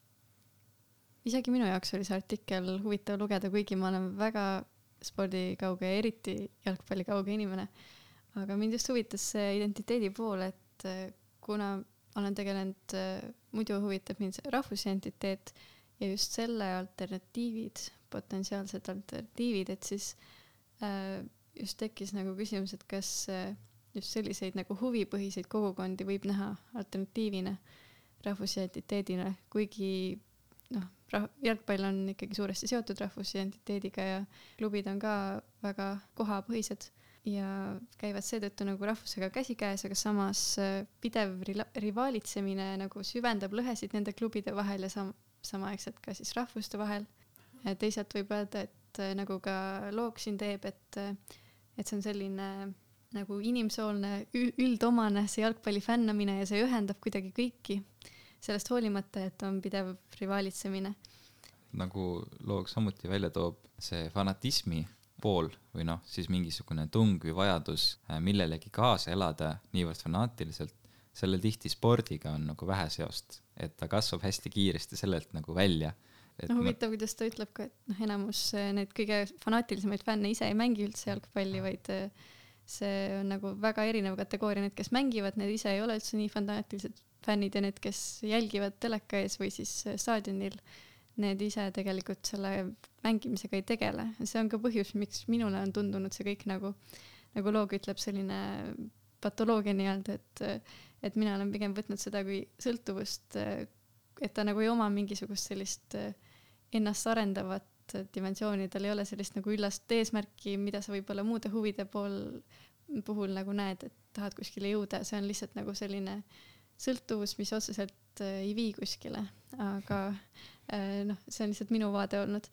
B: isegi minu jaoks oli see artikkel huvitav lugeda, kuigi ma olen väga spordikauge ja eriti jalgpallikauge inimene. aga mind just huvitas see identiteedi pool, et eh, kuna olen tegelenud, eh, muidu huvitab mind rahvusidentiteet ja just selle alternatiivid, potentsiaalsed alternatiivid, et siis äh, just tekkis nagu küsimus, et kas äh, just selliseid nagu huvipõhiseid kogukondi võib näha alternatiivina rahvusidentiteedile, kuigi noh, jalgpall on ikkagi suuresti seotud rahvusidentiteediga ja klubid on ka väga kohapõhised ja käivad seetõttu nagu rahvusega käsikäes, aga samas äh, pidev rivaalitsemine nagu süvendab lõhesid nende klubide vahel ja sam-, samaaegselt ka siis rahvuste vahel. Teisalt võib öelda, et äh, nagu ka Loog siin teeb, et, äh, et see on selline nagu inimsoolne, üldomane see jalgpalli fännamine ja see ühendab kuidagi kõiki, sellest hoolimata, et on pidev rivaalitsemine.
A: nagu Loog samuti välja toob, see fanatismi pool või noh, siis mingisugune tung või vajadus äh, millelegi kaasa elada niivõrd fanaatiliselt, sellel tihti spordiga on nagu vähe seost, et ta kasvab hästi kiiresti sellelt nagu välja.
B: No huvitav ma..., kuidas ta ütleb ka, et noh, enamus äh, neid kõige fanaatilisemaid fänne ise ei mängi üldse jalgpalli, vaid äh, see on nagu väga erinev kategooria, need, kes mängivad, need ise ei ole üldse nii fanaatilised fännid ja need, kes jälgivad teleka ees või siis staadionil, need ise tegelikult selle mängimisega ei tegele. see on ka põhjus, miks minule on tundunud see kõik nagu, nagu Loog ütleb, selline patoloogia nii-öelda, et, et mina olen pigem võtnud seda kui sõltuvust, et ta nagu ei oma mingisugust sellist ennast arendavat dimensiooni, tal ei ole sellist nagu üllast eesmärki, mida sa võib-olla muude huvide pool, puhul nagu näed, et tahad kuskile jõuda, see on lihtsalt nagu selline sõltuvus, mis otseselt äh, ei vii kuskile, aga äh, noh, see on lihtsalt minu vaade olnud.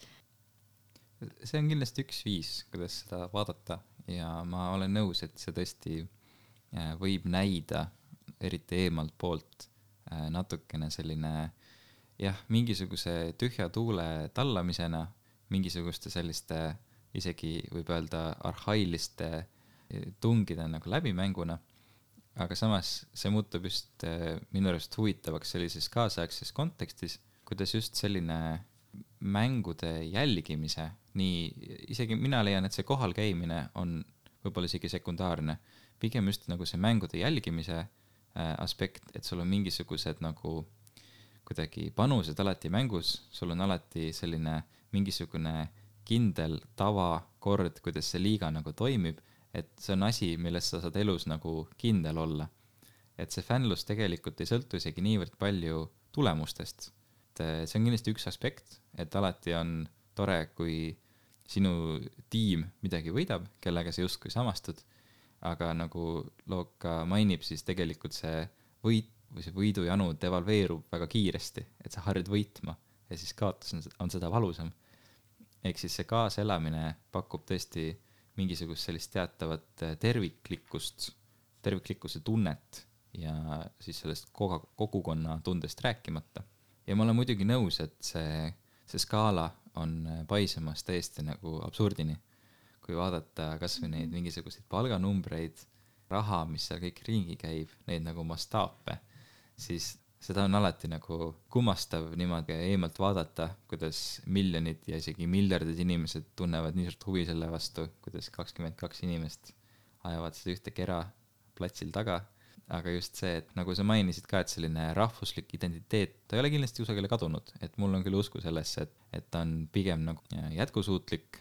A: see on kindlasti üks viis, kuidas seda vaadata. Ja ma olen nõus, et see tõesti äh, võib näida, eriti eemalt poolt, natukene selline jah, mingisuguse tühja tuule tallamisena mingisuguste selliste isegi võib öelda arhailiste eh, tungide nagu läbimänguna. aga samas see muutub just eh, minu arust huvitavaks sellises kaasaegses kontekstis, kuidas just selline mängude jälgimise, nii isegi mina leian, et see kohal käimine on võib-olla isegi sekundaarne, pigem just nagu see mängude jälgimise äh, aspekt, et sul on mingisugused nagu kuidagi panused alati mängus, sul on alati selline mingisugune kindel tavakord, kuidas see liiga nagu toimib, et see on asi, milles sa saad elus nagu kindel olla. et see fännlus tegelikult ei sõltu isegi niivõrd palju tulemustest. et eh, see on kindlasti üks aspekt, et alati on tore, kui sinu tiim midagi võidab, kellega sa justkui samastud, aga nagu Look ka mainib, siis tegelikult see võit või see võidujanu devalveerub väga kiiresti, et sa harjud võitma ja siis kaotus on, on seda valusam ehk siis see kaaselamine pakub tõesti mingisugust sellist teatavat äh, terviklikkust, terviklikkuse tunnet ja siis sellest koga-, kogukonna tundest rääkimata. ja ma olen muidugi nõus, et see, see skaala on äh, paisumas täiesti nagu absurdini. kui vaadata kasvõi neid mhm. mingisuguseid palganumbreid, raha, mis seal kõik ringi käib, neid nagu mastaape, siis seda on alati nagu kummastav niimoodi eemalt vaadata, kuidas miljonid ja isegi miljardid inimesed tunnevad nii suurt huvi selle vastu, kuidas kakskümmend kaks inimest ajavad seda ühte kera platsil taga. aga just see, et nagu sa mainisid ka, et selline rahvuslik identiteet, ta ei ole kindlasti kusagile kadunud, et mul on küll usku sellesse, et, et ta on pigem nagu jätkusuutlik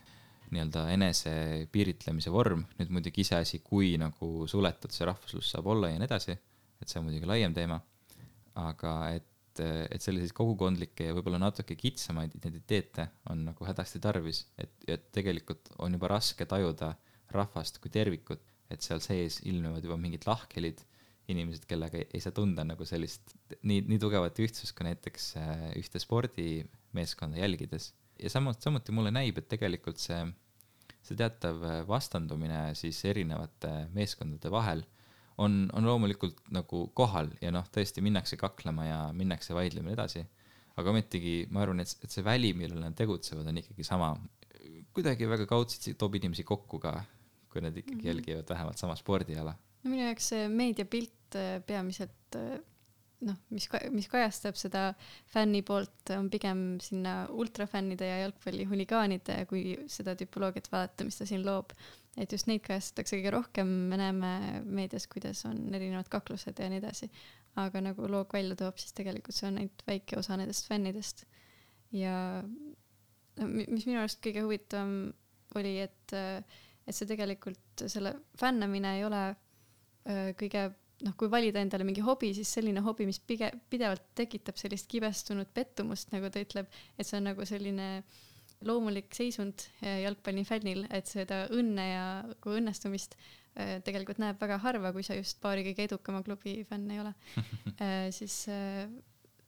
A: nii-öelda enese piiritlemise vorm, nüüd muidugi iseasi, kui nagu suletud see rahvuslus saab olla ja nii edasi, et see on muidugi laiem teema aga et, et selliseid kogukondlikke ja võib-olla natuke kitsamaid identiteete on nagu hädasti tarvis, et, et tegelikult on juba raske tajuda rahvast kui tervikut, et seal sees ilmnevad juba mingid lahkhelid, inimesed, kellega ei, ei saa tunda nagu sellist nii, nii tugevat ühtsust ka näiteks äh, ühte spordimeeskonda jälgides. ja samuti, samuti mulle näib, et tegelikult see, see teatav vastandumine siis erinevate meeskondade vahel on, on loomulikult nagu kohal ja noh, tõesti minnakse kaklema ja minnakse vaidlema edasi. aga ometigi ma arvan, et, et see väli, millel nad tegutsevad, on ikkagi sama. kuidagi väga kaudselt toob inimesi kokku ka, kui nad ikkagi mm -hmm. jälgivad vähemalt sama spordiala.
B: no minu jaoks see meediapilt äh, peamiselt äh, noh, mis, mis kajastab seda fänni poolt, on pigem sinna ultrafännide ja jalgpallihuligaanide, kui seda tüpoloogiat vaadata, mis ta siin loob. Et just neid kajastatakse kõige rohkem, me näeme meedias, kuidas on erinevad kaklused ja nii edasi aga nagu loog välja toob, siis tegelikult see on ainult väike osa nendest fännidest. ja mis minu arust kõige huvitavam oli, et, et see tegelikult, selle fännamine ei ole äh, kõige noh, kui valida endale mingi hobi, siis selline hobi, mis pige-, pidevalt tekitab sellist kibestunud pettumust, nagu ta ütleb, et see on nagu selline loomulik seisund jalgpallifännil, et seda õnne ja nagu õnnestumist Äh, tegelikult näeb väga harva, kui sa just paari kõige edukama klubi fänn ei ole. Äh, siis äh,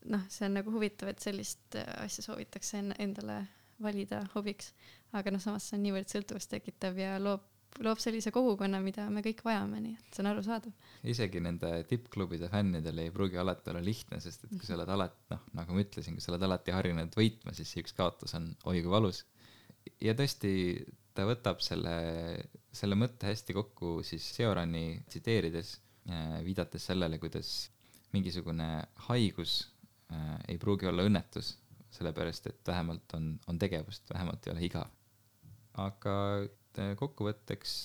B: noh, see on nagu huvitav, et sellist asja soovitakse endale valida hobiks, aga noh, samas see on niivõrd sõltuvust tekitav ja loob, loob sellise kogukonna, mida me kõik vajame, nii et see on arusaadav.
A: isegi nende tippklubide fännidel ei pruugi alati olla lihtne, sest et kui sa oled alati, noh, nagu ma ütlesin, kui sa oled alati harjunud võitma, siis see üks kaotus on oi kui valus. ja tõesti, ta võtab selle, selle mõtte hästi kokku siis Seorani tsiteerides, äh, viidates sellele, kuidas mingisugune haigus äh, ei pruugi olla õnnetus, sellepärast et vähemalt on, on tegevust, vähemalt ei ole igav. aga äh, kokkuvõtteks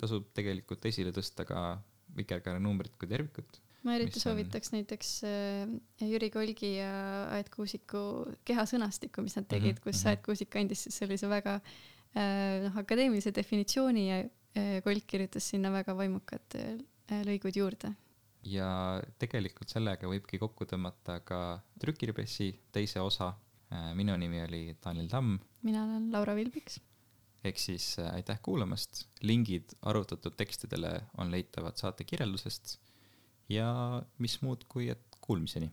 A: tasub tegelikult esile tõsta ka Vikerkaare numbrit kui tervikut.
B: ma eriti soovitaks on... näiteks Jüri Kolgi ja Aet Kuusiku kehasõnastikku, mis nad tegid mm, -hmm, kus -hmm. Aet Kuusik andis siis sellise väga äh, Äh, noh, akadeemilise definitsiooni ja äh, Kolt kirjutas sinna väga vaimukad äh, lõigud juurde.
A: ja tegelikult sellega võibki kokku tõmmata ka trükipressi teise osa. minu nimi oli Daniel Tamm.
B: mina olen Laura Vilbiks.
A: Ehk siis aitäh kuulamast, lingid arvutatud tekstidele on leitavad saate kirjeldusest ja mis muud, kui et kuulmiseni